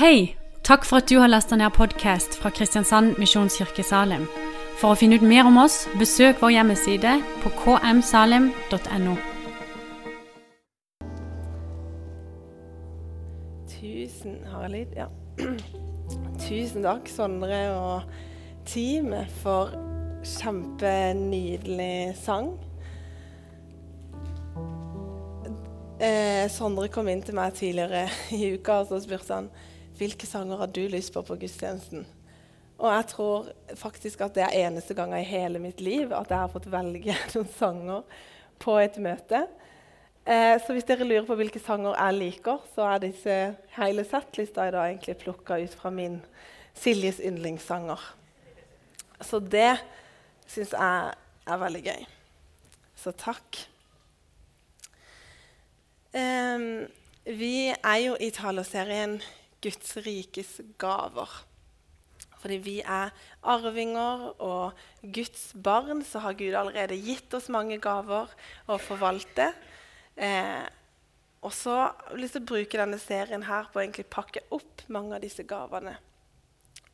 Hei! Takk for at du har lasta ned podkast fra Kristiansand Misjonskirke Salim. For å finne ut mer om oss, besøk vår hjemmeside på kmsalim.no. Tusen Haralid, ja. Tusen takk, Sondre og teamet, for kjempenydelig sang. Eh, Sondre kom inn til meg tidligere i uka og så spurte han hvilke sanger har du lyst på på gudstjenesten. Og jeg tror faktisk at det er eneste gang i hele mitt liv at jeg har fått velge noen sanger på et møte. Eh, så hvis dere lurer på hvilke sanger jeg liker, så er disse hele settlista i dag egentlig plukka ut fra min Siljes yndlingssanger. Så det syns jeg er veldig gøy. Så takk. Um, vi er jo i taleserien 'Guds rikes gaver'. Fordi vi er arvinger og Guds barn, så har Gud allerede gitt oss mange gaver å forvalte. Eh, og så har jeg lyst til å bruke denne serien her på å pakke opp mange av disse gavene.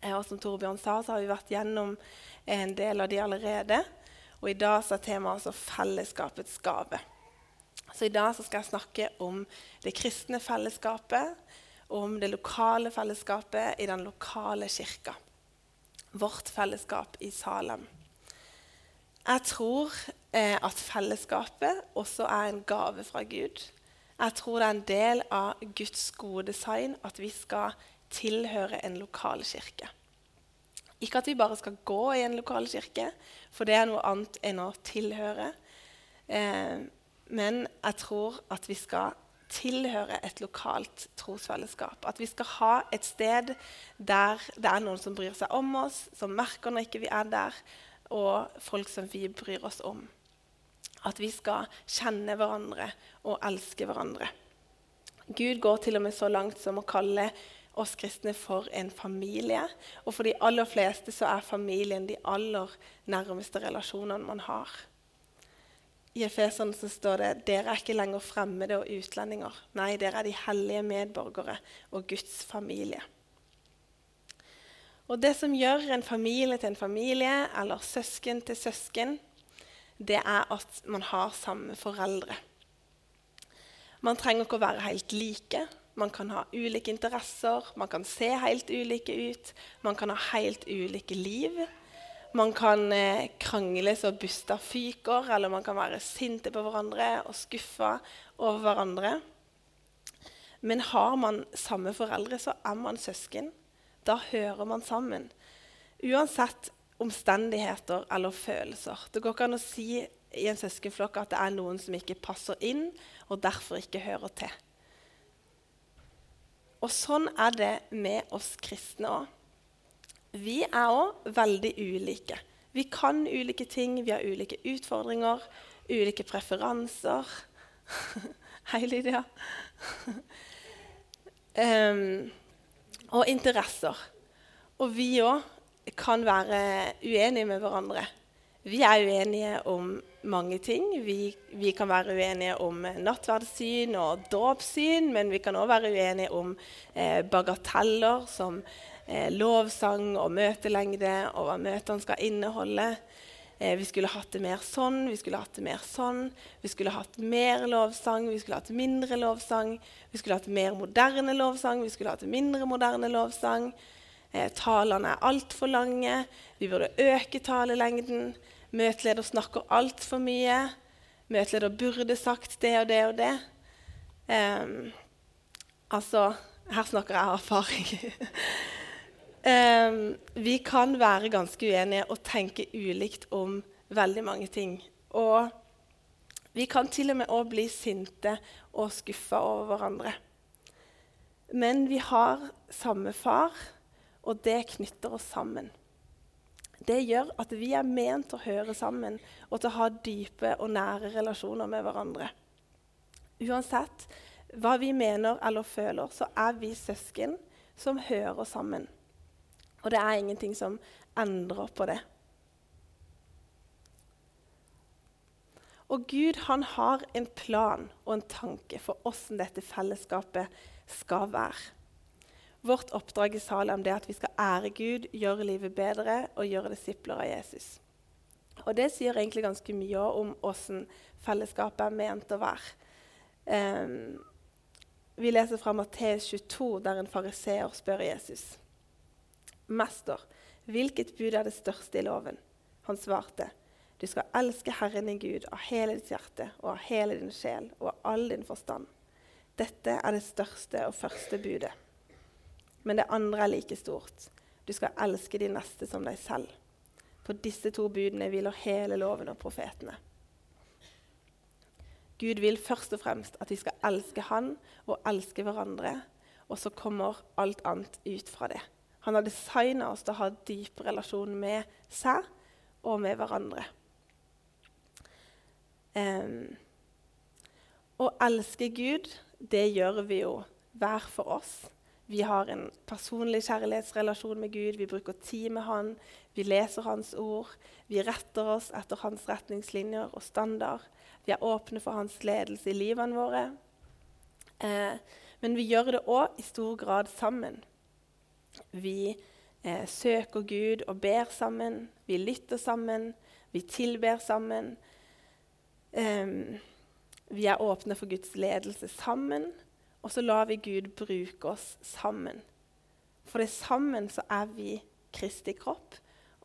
Eh, og som Torbjørn sa, så har vi vært gjennom en del av de allerede. Og i dag så er temaet altså fellesskapets gave. Så I dag skal jeg snakke om det kristne fellesskapet, om det lokale fellesskapet i den lokale kirka. Vårt fellesskap i Salem. Jeg tror eh, at fellesskapet også er en gave fra Gud. Jeg tror det er en del av Guds gode design at vi skal tilhøre en lokal kirke. Ikke at vi bare skal gå i en lokal kirke, for det er noe annet enn å tilhøre. Eh, men jeg tror at vi skal tilhøre et lokalt trosfellesskap. At vi skal ha et sted der det er noen som bryr seg om oss, som merker når ikke vi er der, og folk som vi bryr oss om. At vi skal kjenne hverandre og elske hverandre. Gud går til og med så langt som å kalle oss kristne for en familie. Og for de aller fleste så er familien de aller nærmeste relasjonene man har. I Efesene så står det dere er ikke lenger fremmede og utlendinger. Nei, dere er de hellige medborgere og Guds familie. Og Det som gjør en familie til en familie, eller søsken til søsken, det er at man har samme foreldre. Man trenger ikke å være helt like. Man kan ha ulike interesser, man kan se helt ulike ut, man kan ha helt ulike liv. Man kan eh, krangle så busta fyker, eller man kan være sinte på hverandre og skuffa over hverandre. Men har man samme foreldre, så er man søsken. Da hører man sammen. Uansett omstendigheter eller følelser. Det går ikke an å si i en søskenflokk at det er noen som ikke passer inn, og derfor ikke hører til. Og sånn er det med oss kristne òg vi er òg veldig ulike. Vi kan ulike ting, vi har ulike utfordringer, ulike preferanser. Hei, Lydia. um, og interesser. Og vi òg kan være uenige med hverandre. Vi er uenige om mange ting. Vi, vi kan være uenige om nattverdssyn og dåpssyn, men vi kan òg være uenige om eh, bagateller som eh, lovsang og møtelengde og hva møtene skal inneholde. Eh, vi skulle hatt det mer sånn, vi skulle hatt det mer sånn. Vi skulle hatt mer lovsang, vi skulle hatt mindre lovsang. Vi skulle hatt mer moderne lovsang, vi skulle hatt mindre moderne lovsang. Eh, talene er altfor lange. Vi burde øke talelengden. Møteleder snakker altfor mye. Møteleder burde sagt det og det og det. Um, altså Her snakker jeg av erfaring. Um, vi kan være ganske uenige og tenke ulikt om veldig mange ting. Og vi kan til og med òg bli sinte og skuffa over hverandre. Men vi har samme far, og det knytter oss sammen. Det gjør at vi er ment å høre sammen og til å ha dype og nære relasjoner med hverandre. Uansett hva vi mener eller føler, så er vi søsken som hører sammen. Og det er ingenting som endrer på det. Og Gud han har en plan og en tanke for åssen dette fellesskapet skal være. Vårt oppdrag i Salem er at vi skal ære Gud, gjøre livet bedre og gjøre disipler av Jesus. Og Det sier egentlig ganske mye om hvordan fellesskapet er ment å være. Um, vi leser fra Matteus 22, der en fariseer spør Jesus. Mester, hvilket bud er det største i loven? Han svarte, du skal elske Herren din Gud av hele ditt hjerte og av hele din sjel og av all din forstand. Dette er det største og første budet. Men det andre er like stort. Du skal elske de neste som deg selv. På disse to budene hviler hele loven og profetene. Gud vil først og fremst at vi skal elske Han og elske hverandre. Og så kommer alt annet ut fra det. Han har designa oss til å ha dyp relasjon med seg og med hverandre. Um, å elske Gud, det gjør vi jo hver for oss. Vi har en personlig kjærlighetsrelasjon med Gud. Vi bruker tid med Han. Vi leser Hans ord. Vi retter oss etter Hans retningslinjer og standard. Vi er åpne for hans ledelse i livene våre. Eh, men vi gjør det òg i stor grad sammen. Vi eh, søker Gud og ber sammen. Vi lytter sammen. Vi tilber sammen. Um, vi er åpne for Guds ledelse sammen. Og så lar vi Gud bruke oss sammen. For det sammen så er vi Kristi kropp,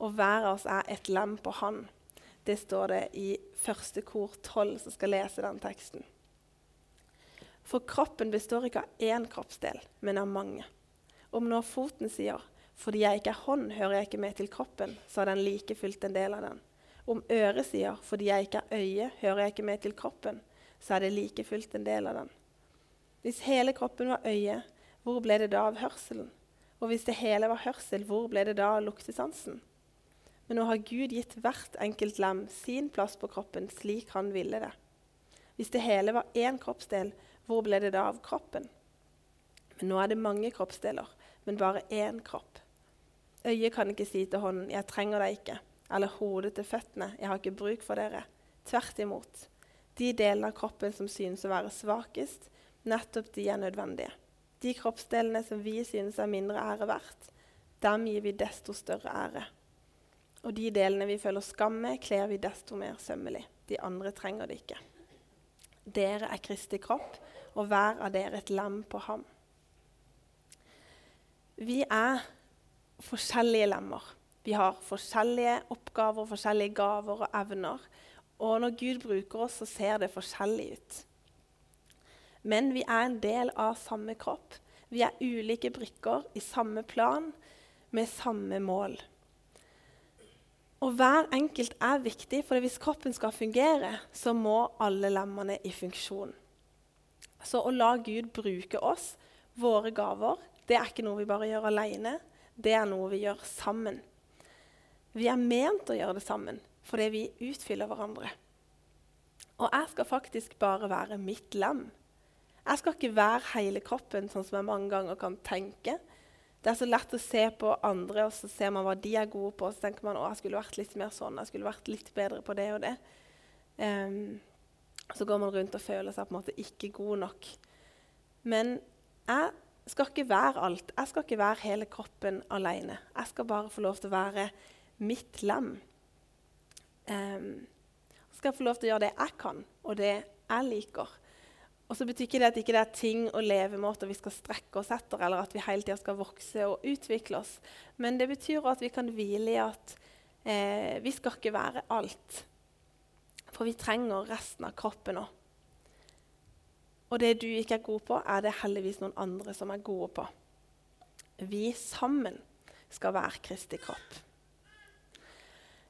og hver av oss er et lem på Han. Det står det i første kor 12, som skal lese den teksten. For kroppen består ikke av én kroppsdel, men av mange. Om nå foten sier 'fordi jeg ikke er hånd, hører jeg ikke med til kroppen', så er den like fullt en del av den. Om øret sier 'fordi jeg ikke er øye, hører jeg ikke med til kroppen', så er det like fullt en del av den. Hvis hele kroppen var øye, hvor ble det da av hørselen? Og hvis det hele var hørsel, hvor ble det da av luktesansen? Men nå har Gud gitt hvert enkelt lem sin plass på kroppen slik han ville det. Hvis det hele var én kroppsdel, hvor ble det da av kroppen? Men nå er det mange kroppsdeler, men bare én kropp. Øyet kan ikke si til hånden 'jeg trenger deg ikke', eller hodet til føttene 'jeg har ikke bruk for dere'. Tvert imot. De delene av kroppen som synes å være svakest, nettopp de er nødvendige. De kroppsdelene som vi synes er mindre ære verdt, dem gir vi desto større ære. Og de delene vi føler skam med, kler vi desto mer sømmelig. De andre trenger det ikke. Dere er Kristi kropp, og hver av dere et lem på ham. Vi er forskjellige lemmer. Vi har forskjellige oppgaver, forskjellige gaver og evner. Og når Gud bruker oss, så ser det forskjellig ut. Men vi er en del av samme kropp. Vi er ulike brikker i samme plan med samme mål. Og hver enkelt er viktig, for hvis kroppen skal fungere, så må alle lemmene i funksjon. Så å la Gud bruke oss, våre gaver, det er ikke noe vi bare gjør alene. Det er noe vi gjør sammen. Vi er ment å gjøre det sammen fordi vi utfyller hverandre. Og jeg skal faktisk bare være mitt lem. Jeg skal ikke være hele kroppen, sånn som jeg mange ganger kan tenke. Det er så lett å se på andre, og så ser man hva de er gode på. Og så tenker man at jeg skulle vært litt mer sånn, jeg skulle vært litt bedre på det og det. Um, så går man rundt og føler seg på en måte ikke god nok. Men jeg skal ikke være alt. Jeg skal ikke være hele kroppen alene. Jeg skal bare få lov til å være mitt lem. Um, skal jeg få lov til å gjøre det jeg kan, og det jeg liker. Og så betyr ikke det at ikke det er ting og levemåter vi skal strekke oss etter, eller at vi hele tida skal vokse og utvikle oss. Men det betyr at vi kan hvile i at eh, vi skal ikke være alt. For vi trenger resten av kroppen òg. Og det du ikke er god på, er det heldigvis noen andre som er gode på. Vi sammen skal være Kristi kropp.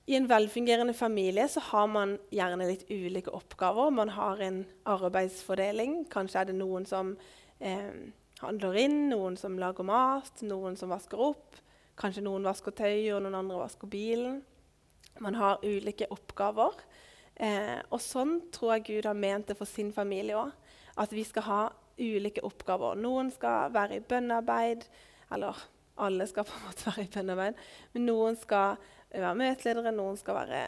I en velfungerende familie så har man gjerne litt ulike oppgaver. Man har en arbeidsfordeling. Kanskje er det noen som eh, handler inn, noen som lager mat, noen som vasker opp. Kanskje noen vasker tøy, og noen andre vasker bilen. Man har ulike oppgaver. Eh, og sånn tror jeg Gud har ment det for sin familie òg. At vi skal ha ulike oppgaver. Noen skal være i bønnearbeid. Eller alle skal på en måte være i bønnearbeid. Men noen skal være møteledere, noen skal være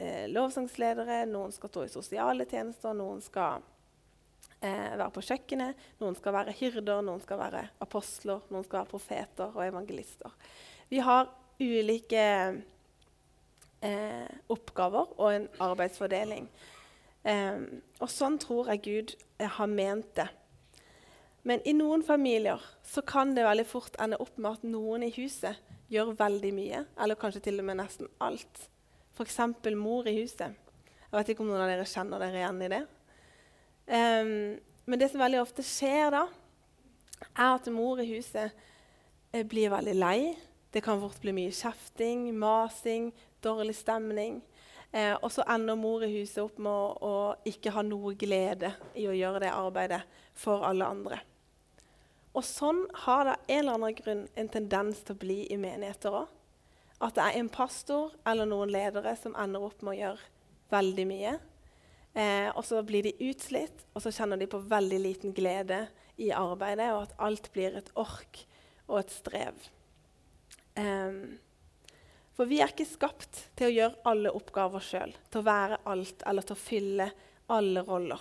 eh, lovsangsledere, noen skal stå i sosiale tjenester, noen skal eh, være på kjøkkenet, noen skal være hyrder, noen skal være apostler, noen skal være profeter og evangelister. Vi har ulike eh, oppgaver og en arbeidsfordeling. Eh, og sånn tror jeg Gud har ment det. Men i noen familier så kan det veldig fort ende opp med at noen i huset gjør veldig mye, eller kanskje til og med nesten alt. F.eks. mor i huset. Jeg vet ikke om noen av dere kjenner dere igjen i det. Um, men det som veldig ofte skjer da, er at mor i huset eh, blir veldig lei. Det kan fort bli mye kjefting, masing, dårlig stemning. Eh, og så ender mor i huset opp med å, å, ikke ha noe glede i å gjøre det arbeidet for alle andre. Og sånn har det en eller annen grunn en tendens til å bli i menigheter òg. At det er en pastor eller noen ledere som ender opp med å gjøre veldig mye. Eh, og så blir de utslitt, og så kjenner de på veldig liten glede i arbeidet, og at alt blir et ork og et strev. Eh, for vi er ikke skapt til å gjøre alle oppgaver sjøl, til å være alt eller til å fylle alle roller.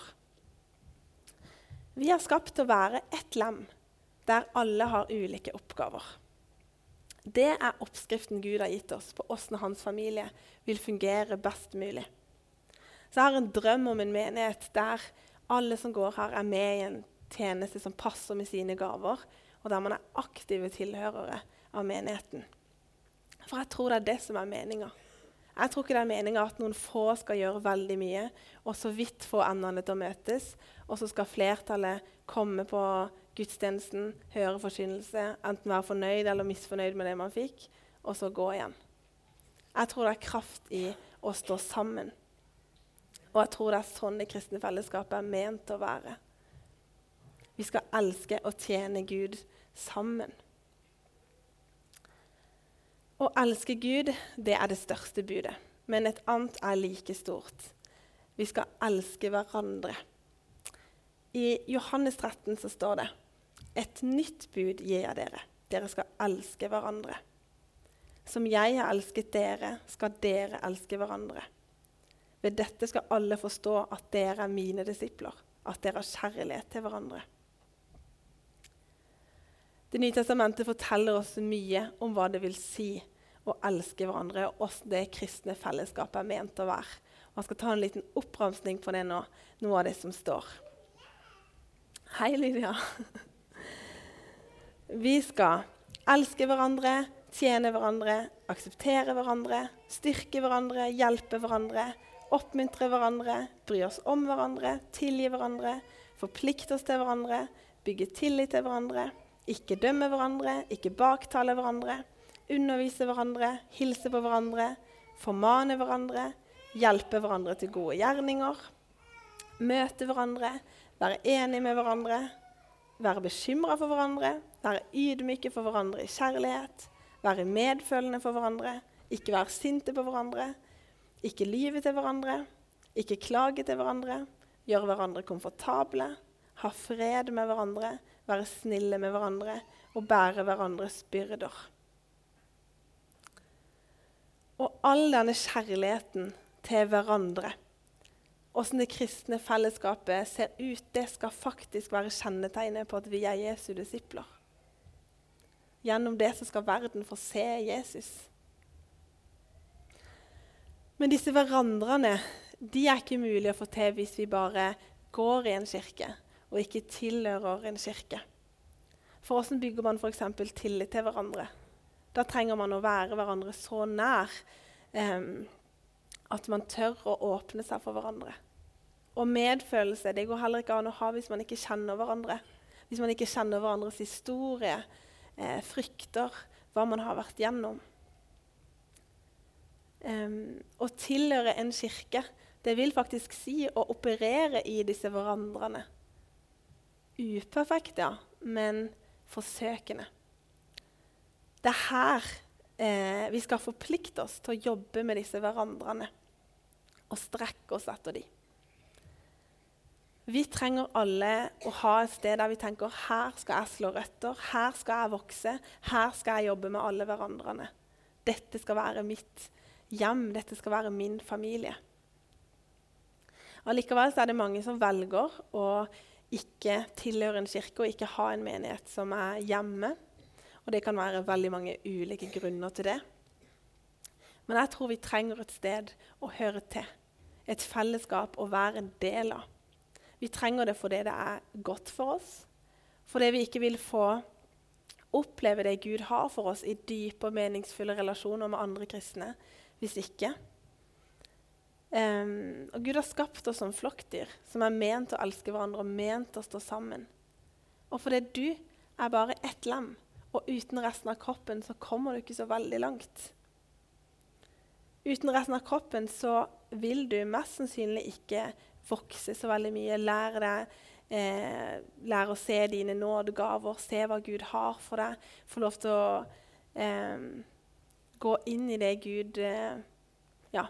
Vi er skapt til å være ett lem der alle har ulike oppgaver. Det er oppskriften Gud har gitt oss på åssen hans familie vil fungere best mulig. Så jeg har en drøm om en menighet der alle som går her, er med i en tjeneste som passer med sine gaver, og der man er aktive tilhørere av menigheten. For jeg tror det er det som er meninga. Jeg tror ikke det er meninga at noen få skal gjøre veldig mye, og så vidt få endene til å møtes, og så skal flertallet komme på gudstjenesten, høre forkynnelse, enten være fornøyd eller misfornøyd med det man fikk, og så gå igjen. Jeg tror det er kraft i å stå sammen. Og jeg tror det er sånn det kristne fellesskapet er ment å være. Vi skal elske og tjene Gud sammen. Å elske Gud, det er det største budet. Men et annet er like stort. Vi skal elske hverandre. I Johannes 13 så står det et nytt bud gir jeg dere. Dere skal elske hverandre. Som jeg har elsket dere, skal dere elske hverandre. Ved dette skal alle forstå at dere er mine disipler, at dere har kjærlighet til hverandre. Det nye testamentet forteller oss mye om hva det vil si å elske hverandre, og hvordan det kristne fellesskapet er ment å være. Og jeg skal ta en liten oppramsning på det nå, noe av det som står. Hei, Lydia. Vi skal elske hverandre, tjene hverandre, akseptere hverandre, styrke hverandre, hjelpe hverandre, oppmuntre hverandre, bry oss om hverandre, tilgi hverandre, forplikte oss til hverandre, bygge tillit til hverandre, ikke dømme hverandre, ikke baktale hverandre, undervise hverandre, hilse på hverandre, formane hverandre, hjelpe hverandre til gode gjerninger, møte hverandre, være enig med hverandre, være bekymra for hverandre, være ydmyke for hverandre i kjærlighet, være medfølende for hverandre, ikke være sinte på hverandre, ikke lyve til hverandre, ikke klage til hverandre, gjøre hverandre komfortable, ha fred med hverandre, være snille med hverandre og bære hverandres byrder. Og all denne kjærligheten til hverandre Åssen det kristne fellesskapet ser ut, det skal faktisk være kjennetegnet på at vi er Jesu disipler. Gjennom det så skal verden få se Jesus. Men disse hverandrene de er ikke mulig å få til hvis vi bare går i en kirke og ikke tilhører en kirke. For hvordan bygger man f.eks. tillit til hverandre? Da trenger man å være hverandre så nær um, at man tør å åpne seg for hverandre. Og medfølelse det går heller ikke an å ha hvis man ikke kjenner hverandre. Hvis man ikke kjenner hverandres historie, eh, frykter, hva man har vært gjennom. Um, å tilhøre en kirke, det vil faktisk si å operere i disse hverandrene. Uperfekt, ja, men forsøkende. Det er her eh, vi skal forplikte oss til å jobbe med disse hverandrene og strekke oss etter dem. Vi trenger alle å ha et sted der vi tenker her skal jeg slå røtter, her skal jeg vokse, her skal jeg jobbe med alle hverandrene. Dette skal være mitt hjem, dette skal være min familie. Allikevel er det mange som velger å ikke tilhøre en kirke og ikke ha en menighet som er hjemme. Og det kan være veldig mange ulike grunner til det. Men jeg tror vi trenger et sted å høre til. Et fellesskap å være en del av. Vi trenger det fordi det er godt for oss. Fordi vi ikke vil få oppleve det Gud har for oss i dype og meningsfulle relasjoner med andre kristne hvis ikke. Um, og Gud har skapt oss som flokkdyr som er ment å elske hverandre og ment å stå sammen. Og fordi du er bare ett lem, og uten resten av kroppen så kommer du ikke så veldig langt. Uten resten av kroppen så vil du mest sannsynlig ikke vokse så veldig mye, lære deg eh, lære å se dine nådegaver, se hva Gud har for deg. Få lov til å eh, gå inn i det Gud eh, Ja,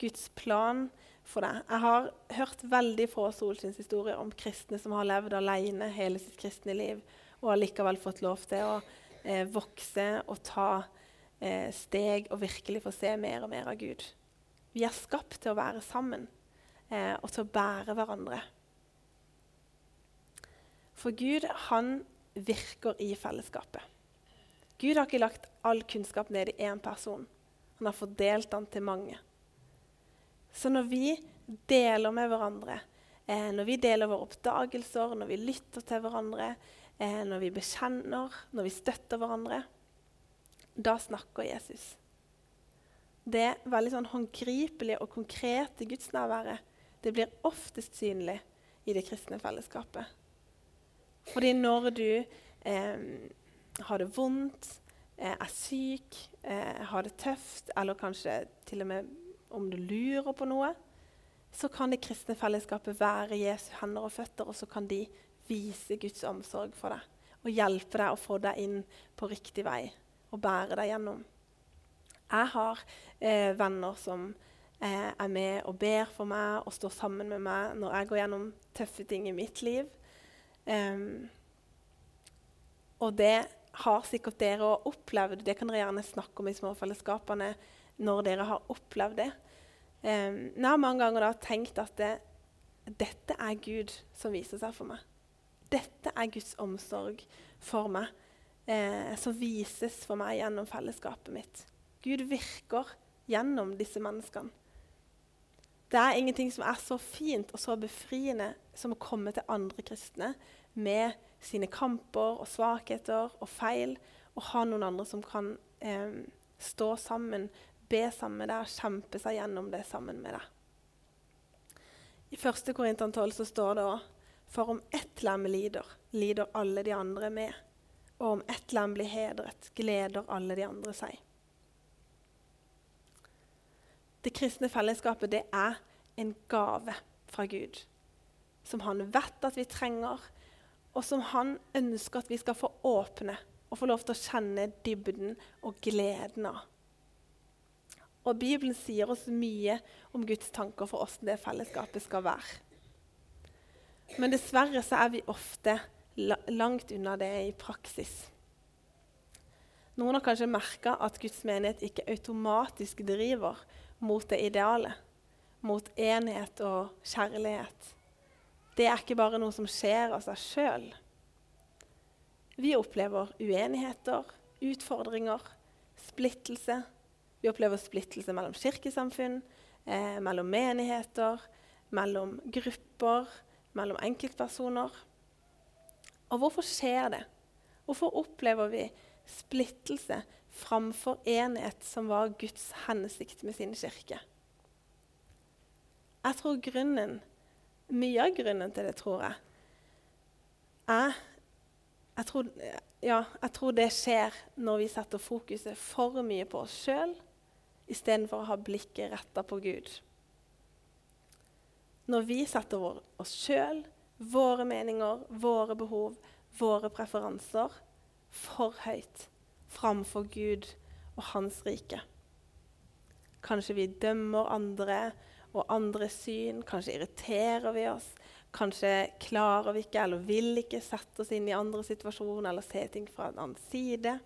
Guds plan for deg. Jeg har hørt veldig få solskinnshistorier om kristne som har levd alene hele sitt kristne liv, og allikevel fått lov til å eh, vokse og ta eh, steg og virkelig få se mer og mer av Gud. Vi er skapt til å være sammen eh, og til å bære hverandre. For Gud, han virker i fellesskapet. Gud har ikke lagt all kunnskap ned i én person. Han har fordelt den til mange. Så når vi deler med hverandre, eh, når vi deler våre oppdagelser, når vi lytter til hverandre, eh, når vi bekjenner, når vi støtter hverandre, da snakker Jesus. Det veldig sånn håndgripelige og konkrete gudsnærværet det blir oftest synlig i det kristne fellesskapet. Fordi når du eh, har det vondt, eh, er syk, eh, har det tøft, eller kanskje til og med om du lurer på noe, så kan det kristne fellesskapet være Jesu hender og føtter, og så kan de vise Guds omsorg for deg og hjelpe deg å få deg inn på riktig vei og bære deg gjennom. Jeg har eh, venner som eh, er med og ber for meg og står sammen med meg når jeg går gjennom tøffe ting i mitt liv. Um, og det har sikkert dere òg opplevd. Det kan dere gjerne snakke om i småfellesskapene når dere har opplevd det. Um, jeg har mange ganger tenkt at det, dette er Gud som viser seg for meg. Dette er Guds omsorg for meg, eh, som vises for meg gjennom fellesskapet mitt. Gud virker gjennom disse menneskene. Det er ingenting som er så fint og så befriende som å komme til andre kristne med sine kamper og svakheter og feil, og ha noen andre som kan eh, stå sammen, be sammen med deg og kjempe seg gjennom det sammen med deg. I 1. Korintan 12 så står det òg For om ett lem lider, lider alle de andre med. Og om ett lem blir hedret, gleder alle de andre seg. Det kristne fellesskapet det er en gave fra Gud, som han vet at vi trenger, og som han ønsker at vi skal få åpne og få lov til å kjenne dybden og gleden av. Og Bibelen sier oss mye om Guds tanker for hvordan det fellesskapet skal være. Men dessverre så er vi ofte langt unna det i praksis. Noen har kanskje merka at Guds menighet ikke automatisk driver mot det idealet, mot enhet og kjærlighet. Det er ikke bare noe som skjer av seg sjøl. Vi opplever uenigheter, utfordringer, splittelse. Vi opplever splittelse mellom kirkesamfunn, eh, mellom menigheter, mellom grupper, mellom enkeltpersoner. Og hvorfor skjer det? Hvorfor opplever vi splittelse framfor enhet, som var Guds hensikt med sin kirke. Jeg tror grunnen, Mye av grunnen til det, tror jeg, er jeg tror, ja, jeg tror det skjer når vi setter fokuset for mye på oss sjøl istedenfor å ha blikket retta på Gud. Når vi setter oss sjøl, våre meninger, våre behov, våre preferanser for høyt, framfor Gud og hans rike. Kanskje vi dømmer andre og andres syn. Kanskje irriterer vi oss. Kanskje klarer vi ikke eller vil ikke sette oss inn i andre situasjoner eller se ting fra en annen side.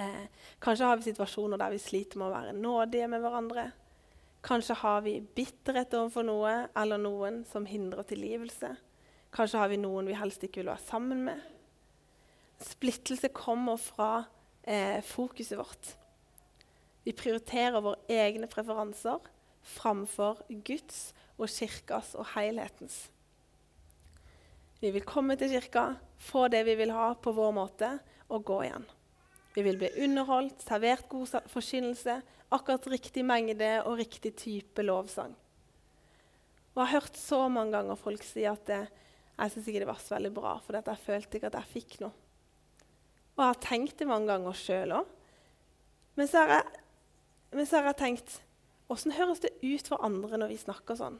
Eh, kanskje har vi situasjoner der vi sliter med å være nådige med hverandre. Kanskje har vi bitterhet overfor noe eller noen som hindrer tilgivelse. Kanskje har vi noen vi helst ikke vil være sammen med. Splittelse kommer fra eh, fokuset vårt. Vi prioriterer våre egne preferanser framfor Guds og kirkas og helhetens. Vi vil komme til kirka, få det vi vil ha på vår måte, og gå igjen. Vi vil bli underholdt, servert god forkynnelse, akkurat riktig mengde og riktig type lovsang. Og Jeg har hørt så mange ganger folk si at det, jeg syns ikke det var så veldig bra, for jeg følte ikke at jeg fikk noe. Og jeg har tenkt det mange ganger sjøl òg. Men, men, så har jeg tenkt Åssen høres det ut for andre når vi snakker sånn?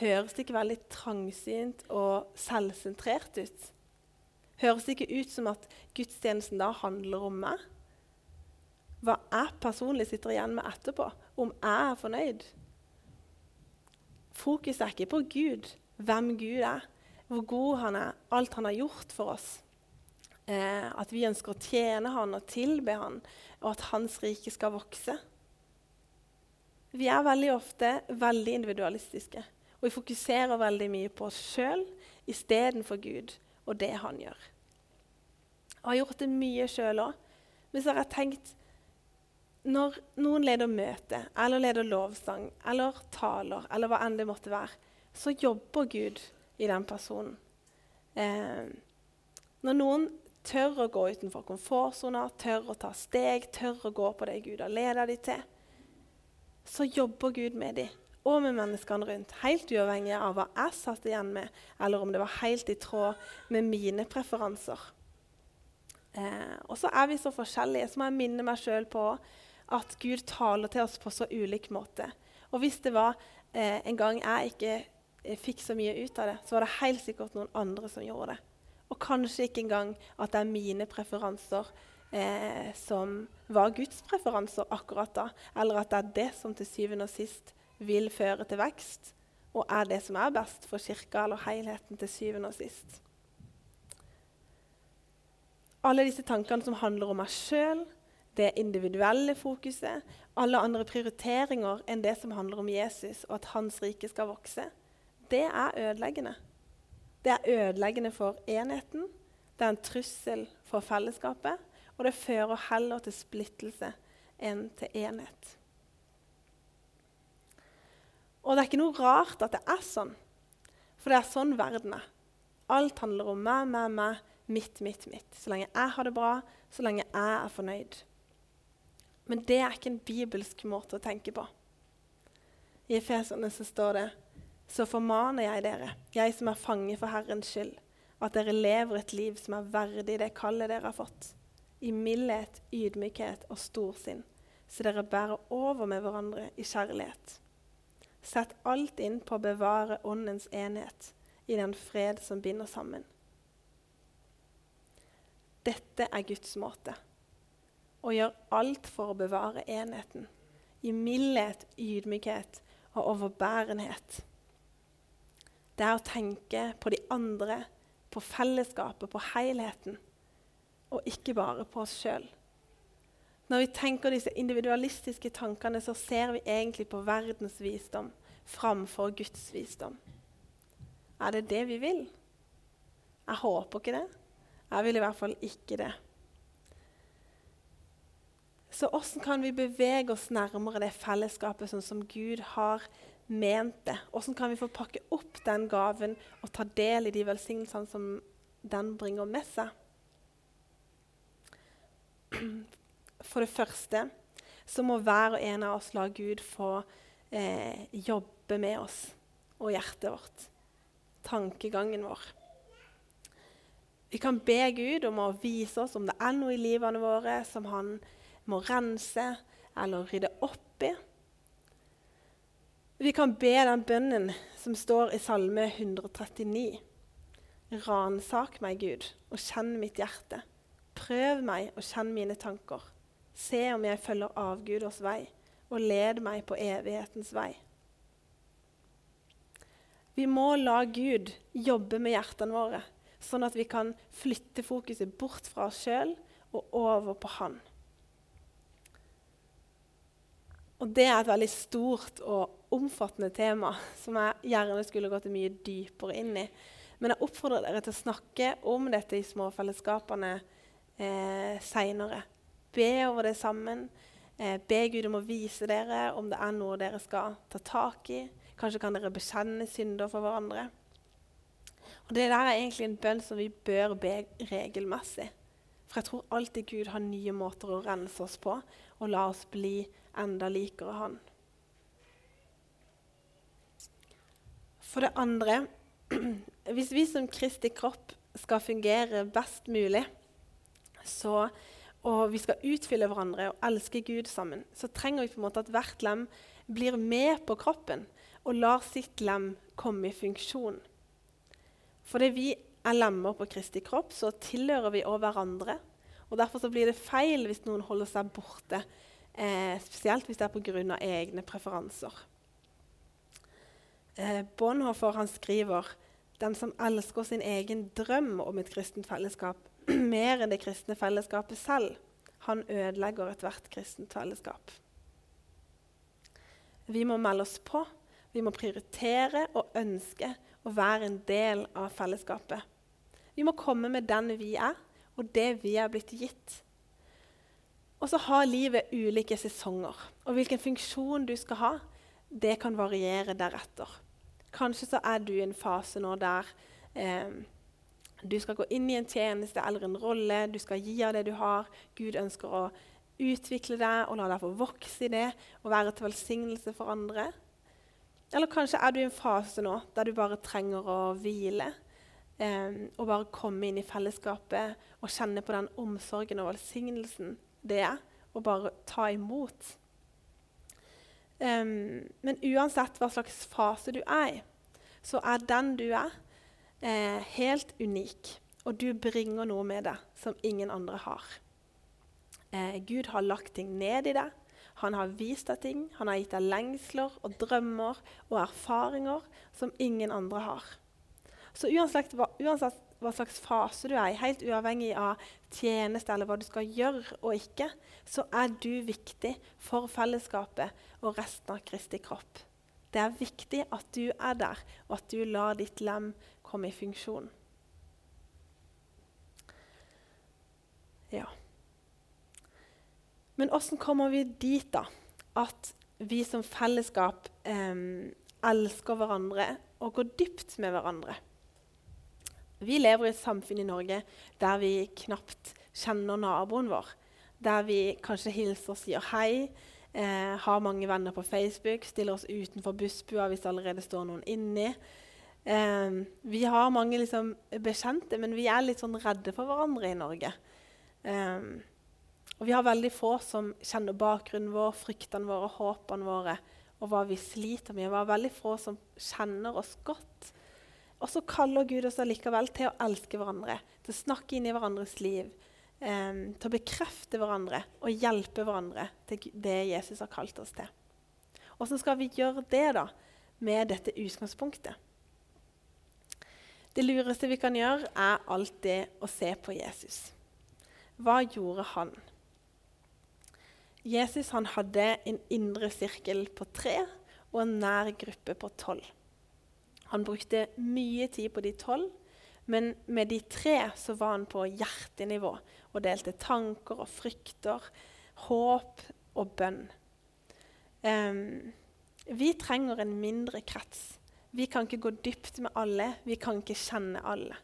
Høres det ikke veldig trangsynt og selvsentrert ut? Høres det ikke ut som at gudstjenesten da handler om meg? Hva jeg personlig sitter igjen med etterpå, om jeg er fornøyd? Fokuset er ikke på Gud, hvem Gud er, hvor god han er, alt han har gjort for oss. Eh, at vi ønsker å tjene han og tilbe han, og at hans rike skal vokse. Vi er veldig ofte veldig individualistiske. Og vi fokuserer veldig mye på oss sjøl istedenfor Gud og det han gjør. Jeg har gjort det mye sjøl òg. Men så har jeg tenkt Når noen leder møte, eller leder lovsang, eller taler, eller hva enn det måtte være, så jobber Gud i den personen. Eh, når noen tør å gå utenfor komfortsona, tør å ta steg, tør å gå på det Gud har leda dem til, så jobber Gud med dem og med menneskene rundt, helt uavhengig av hva jeg satt igjen med, eller om det var helt i tråd med mine preferanser. Eh, og så er vi så forskjellige, så må jeg minne meg sjøl på at Gud taler til oss på så ulik måte. Og hvis det var eh, en gang jeg ikke eh, fikk så mye ut av det, så var det helt sikkert noen andre som gjorde det. Og kanskje ikke engang at det er mine preferanser eh, som var Guds preferanser akkurat da, eller at det er det som til syvende og sist vil føre til vekst, og er det som er best for kirka eller helheten til syvende og sist. Alle disse tankene som handler om meg sjøl, det individuelle fokuset, alle andre prioriteringer enn det som handler om Jesus og at hans rike skal vokse, det er ødeleggende. Det er ødeleggende for enheten, det er en trussel for fellesskapet, og det fører heller til splittelse enn til enhet. Og det er ikke noe rart at det er sånn, for det er sånn verden er. Alt handler om meg, meg, meg, mitt, mitt, mitt. Så lenge jeg har det bra, så lenge jeg er fornøyd. Men det er ikke en bibelsk måte å tenke på. I Efeserne så står det så formaner jeg dere, jeg som er fange for Herrens skyld, at dere lever et liv som er verdig det kallet dere har fått, i mildhet, ydmykhet og storsinn, så dere bærer over med hverandre i kjærlighet. Sett alt inn på å bevare åndens enhet i den fred som binder sammen. Dette er Guds måte. Å gjøre alt for å bevare enheten. I mildhet, ydmykhet og overbærenhet. Det er å tenke på de andre, på fellesskapet, på helheten. Og ikke bare på oss sjøl. Når vi tenker disse individualistiske tankene, så ser vi egentlig på verdens visdom framfor Guds visdom. Er det det vi vil? Jeg håper ikke det. Jeg vil i hvert fall ikke det. Så hvordan kan vi bevege oss nærmere det fellesskapet sånn som Gud har ment det? Hvordan kan vi få pakke opp den gaven og ta del i de velsignelsene som den bringer med seg? For det første så må hver og en av oss la Gud få eh, jobbe med oss og hjertet vårt, tankegangen vår. Vi kan be Gud om å vise oss om det er noe i livene våre som han må rense eller rydde opp i. Vi kan be den bønnen som står i Salme 139. Ransak meg, Gud, og kjenn mitt hjerte. Prøv meg og kjenn mine tanker. Se om jeg følger avguders vei, og led meg på evighetens vei. Vi må la Gud jobbe med hjertene våre, sånn at vi kan flytte fokuset bort fra oss sjøl og over på Han. Og Det er et veldig stort og omfattende tema som jeg gjerne skulle gått mye dypere inn i. Men jeg oppfordrer dere til å snakke om dette i småfellesskapene eh, seinere. Be over det sammen. Eh, be Gud om å vise dere om det er noe dere skal ta tak i. Kanskje kan dere bekjenne synder for hverandre. Og Det der er egentlig en bønn som vi bør be regelmessig. For jeg tror alltid Gud har nye måter å rense oss på og la oss bli enda likere Han. For det andre Hvis vi som Kristi kropp skal fungere best mulig, så, og vi skal utfylle hverandre og elske Gud sammen, så trenger vi på en måte at hvert lem blir med på kroppen og lar sitt lem komme i funksjon. Fordi vi er lemmer på Kristi kropp, så tilhører vi òg hverandre. og Derfor blir det feil hvis noen holder seg borte, eh, spesielt hvis det er pga. egne preferanser. Eh, Bonhoeffer skriver den som elsker sin egen drøm om et kristent fellesskap mer enn det kristne fellesskapet selv, han ødelegger ethvert kristent fellesskap. Vi må melde oss på. Vi må prioritere og ønske å være en del av fellesskapet. Vi må komme med den vi er, og det vi er blitt gitt. Og så har livet ulike sesonger, og hvilken funksjon du skal ha, det kan variere deretter. Kanskje så er du i en fase nå der eh, du skal gå inn i en tjeneste eller en rolle, du skal gi av det du har. Gud ønsker å utvikle deg og la deg få vokse i det og være til velsignelse for andre. Eller kanskje er du i en fase nå der du bare trenger å hvile. Eh, og bare komme inn i fellesskapet og kjenne på den omsorgen og velsignelsen det er. Og bare ta imot. Eh, men uansett hva slags fase du er i, så er den du er, eh, helt unik. Og du bringer noe med deg som ingen andre har. Eh, Gud har lagt ting ned i deg. Han har vist deg ting. Han har gitt deg lengsler og drømmer og erfaringer som ingen andre har. Så uansett hva, uansett hva slags fase du er i, helt uavhengig av tjeneste eller hva du skal gjøre og ikke, så er du viktig for fellesskapet og resten av Kristi kropp. Det er viktig at du er der, og at du lar ditt lem komme i funksjon. Ja. Men åssen kommer vi dit, da? At vi som fellesskap eh, elsker hverandre og går dypt med hverandre? Vi lever i et samfunn i Norge der vi knapt kjenner naboen vår. Der vi kanskje hilser og sier hei, eh, har mange venner på Facebook, stiller oss utenfor bussbua hvis allerede står noen inni. Eh, vi har mange liksom, bekjente, men vi er litt sånn redde for hverandre i Norge. Eh, og vi har veldig få som kjenner bakgrunnen vår, fryktene våre, håpene våre og hva vi sliter med. Vi har veldig få som kjenner oss godt. Og så kaller Gud oss allikevel til å elske hverandre, til å snakke inn i hverandres liv, eh, til å bekrefte hverandre og hjelpe hverandre til det Jesus har kalt oss til. Hvordan skal vi gjøre det da, med dette utgangspunktet? Det lureste vi kan gjøre, er alltid å se på Jesus. Hva gjorde han? Jesus han hadde en indre sirkel på tre og en nær gruppe på tolv. Han brukte mye tid på de tolv, men med de tre så var han på hjertenivå og delte tanker og frykter, håp og bønn. Um, vi trenger en mindre krets. Vi kan ikke gå dypt med alle. Vi kan ikke kjenne alle.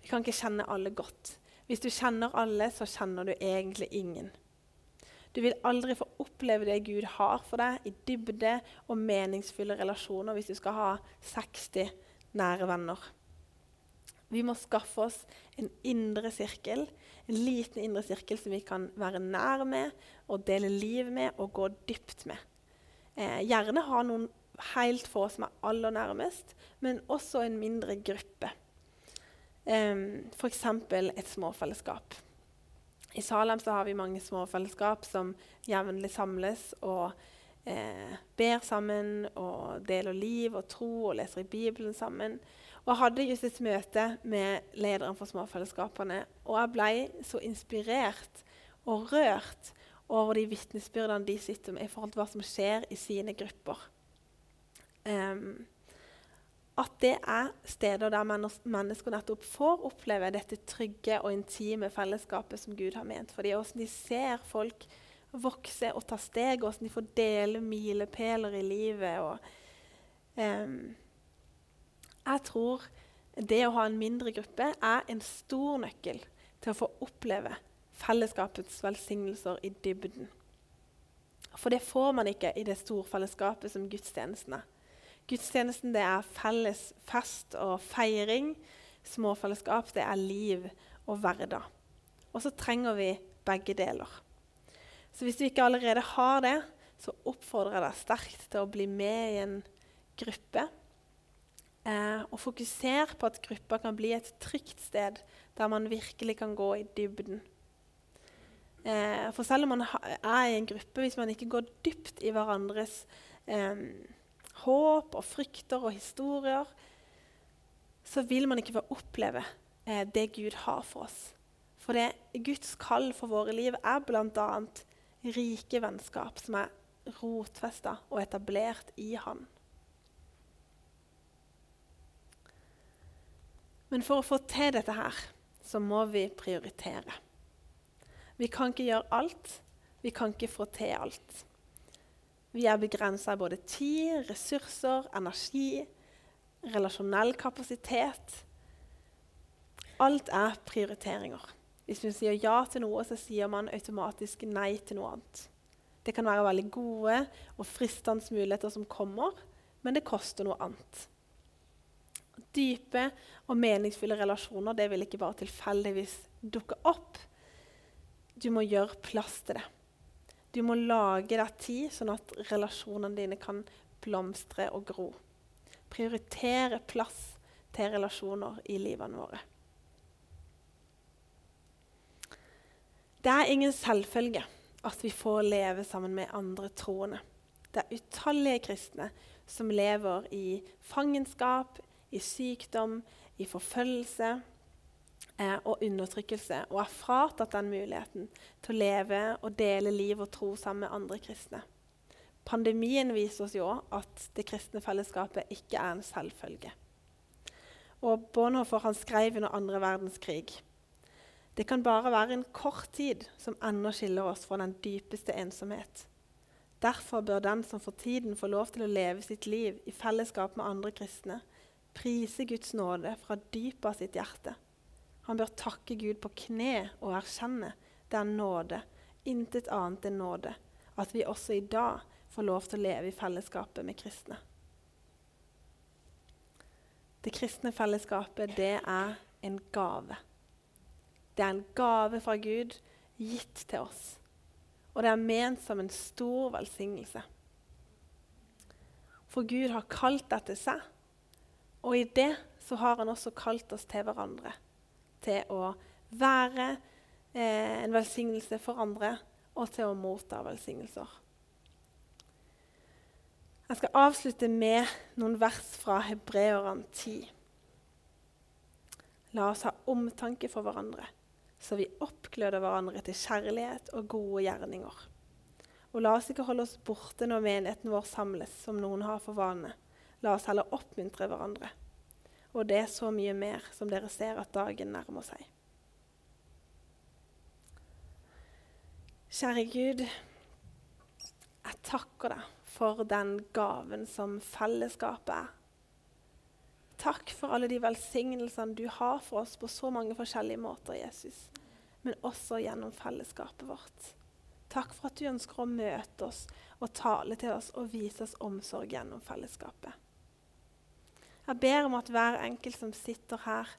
Vi kan ikke kjenne alle godt. Hvis du kjenner alle, så kjenner du egentlig ingen. Du vil aldri få oppleve det Gud har for deg i dybde og meningsfulle relasjoner hvis du skal ha 60 nære venner. Vi må skaffe oss en indre sirkel, en liten indre sirkel som vi kan være nær med og dele liv med og gå dypt med. Eh, gjerne ha noen helt få som er aller nærmest, men også en mindre gruppe. Um, F.eks. et småfellesskap. I Salem har vi mange småfellesskap som jevnlig samles og eh, ber sammen og deler liv og tro og leser i Bibelen sammen. Og Jeg hadde just et møte med lederen for småfellesskapene, og jeg ble så inspirert og rørt over de vitnesbyrdene de sitter med i forhold til hva som skjer i sine grupper. Um, at det er steder der mennesker nettopp får oppleve dette trygge og intime fellesskapet som Gud har ment for. Hvordan de ser folk vokse og ta steg, hvordan de får dele milepæler i livet. Og, um, jeg tror det å ha en mindre gruppe er en stor nøkkel til å få oppleve fellesskapets velsignelser i dybden. For det får man ikke i det storfellesskapet som gudstjenesten er. Gudstjenesten det er felles fest og feiring. Småfellesskap det er liv og hverdag. Og så trenger vi begge deler. Så hvis du ikke allerede har det, så oppfordrer jeg deg sterkt til å bli med i en gruppe. Eh, og fokuser på at gruppa kan bli et trygt sted der man virkelig kan gå i dybden. Eh, for selv om man er i en gruppe, hvis man ikke går dypt i hverandres eh, håp og frykter og historier, så vil man ikke få oppleve eh, det Gud har for oss. For det Guds kall for våre liv er bl.a. rike vennskap som er rotfesta og etablert i Han. Men for å få til dette her, så må vi prioritere. Vi kan ikke gjøre alt. Vi kan ikke få til alt. Vi er begrensa i både tid, ressurser, energi, relasjonell kapasitet. Alt er prioriteringer. Hvis man sier ja til noe, så sier man automatisk nei til noe annet. Det kan være veldig gode og fristende muligheter som kommer, men det koster noe annet. Dype og meningsfulle relasjoner det vil ikke bare tilfeldigvis dukke opp. Du må gjøre plass til det. Du må lage deg tid, sånn at relasjonene dine kan blomstre og gro. Prioritere plass til relasjoner i livene våre. Det er ingen selvfølge at vi får leve sammen med andre troende. Det er utallige kristne som lever i fangenskap, i sykdom, i forfølgelse eh, og undertrykkelse, og er fratatt den muligheten til å leve og dele liv og tro sammen med andre kristne. Pandemien viser oss jo at det kristne fellesskapet ikke er en selvfølge. Og Bonhoeffer han skrev under andre verdenskrig det kan bare være en kort tid som ennå skiller oss fra den dypeste ensomhet. Derfor bør den som for tiden får lov til å leve sitt liv i fellesskap med andre kristne, prise Guds nåde fra dypet av sitt hjerte han bør takke Gud på kne og erkjenne det er nåde, intet annet enn nåde, at vi også i dag får lov til å leve i fellesskapet med kristne. Det kristne fellesskapet, det er en gave. Det er en gave fra Gud gitt til oss. Og det er ment som en stor velsignelse. For Gud har kalt dette seg, og i det så har han også kalt oss til hverandre til å være eh, en velsignelse for andre og til å motta velsignelser. Jeg skal avslutte med noen vers fra Hebreerne 10. La oss ha omtanke for hverandre, så vi oppgløder hverandre til kjærlighet og gode gjerninger. Og la oss ikke holde oss borte når menigheten vår samles, som noen har for vane. La oss heller oppmuntre hverandre og det er så mye mer som dere ser at dagen nærmer seg. Kjære Gud, jeg takker deg for den gaven som fellesskapet er. Takk for alle de velsignelsene du har for oss på så mange forskjellige måter, Jesus, men også gjennom fellesskapet vårt. Takk for at du ønsker å møte oss og tale til oss og vise oss omsorg gjennom fellesskapet. Jeg ber om at hver enkelt som sitter her,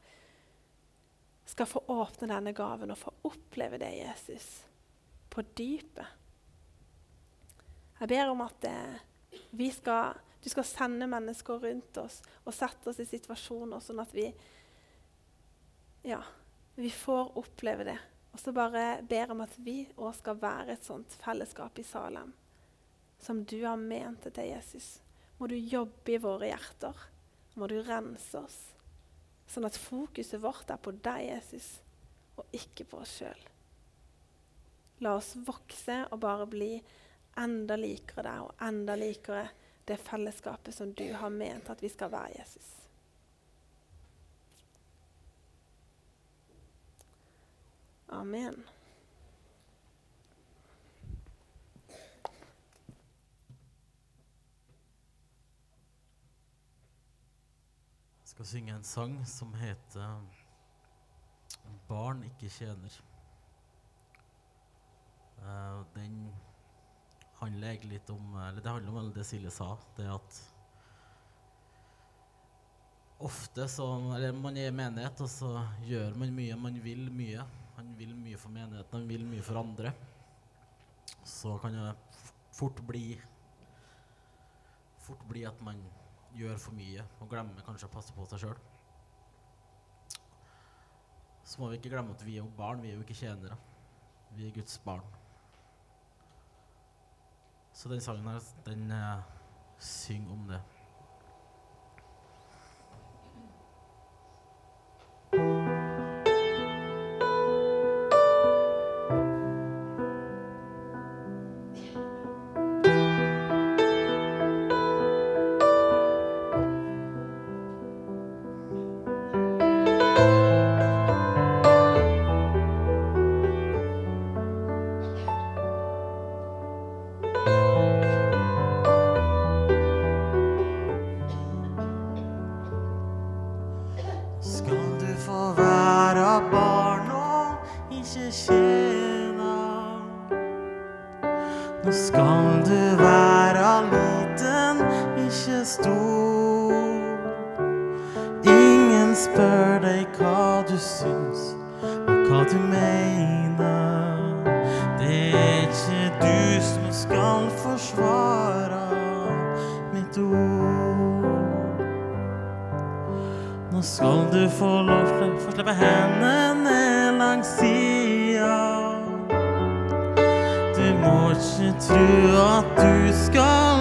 skal få åpne denne gaven og få oppleve det, Jesus, på dypet. Jeg ber om at eh, skal, du skal sende mennesker rundt oss og sette oss i situasjoner sånn at vi, ja, vi får oppleve det. Og så bare ber om at vi òg skal være et sånt fellesskap i Salem som du har ment det til, Jesus. Må du jobbe i våre hjerter må du rense oss, sånn at fokuset vårt er på deg, Jesus, og ikke på oss sjøl. La oss vokse og bare bli enda likere deg og enda likere det fellesskapet som du har ment at vi skal være, Jesus. Amen. Skal synge en sang som heter 'Barn ikke tjener'. Eh, den handler egentlig litt om Eller det handler om det Silje sa. Det at ofte så Eller man er i menighet, og så gjør man mye. Man vil mye. Man vil mye for menigheten, man vil mye for andre. Så kan det fort bli Fort bli at man gjør for mye og glemmer kanskje å passe på seg sjøl. Så må vi ikke glemme at vi er jo barn, vi er jo ikke tjenere. Vi er Guds barn. Så den sangen her, den uh, synger om det.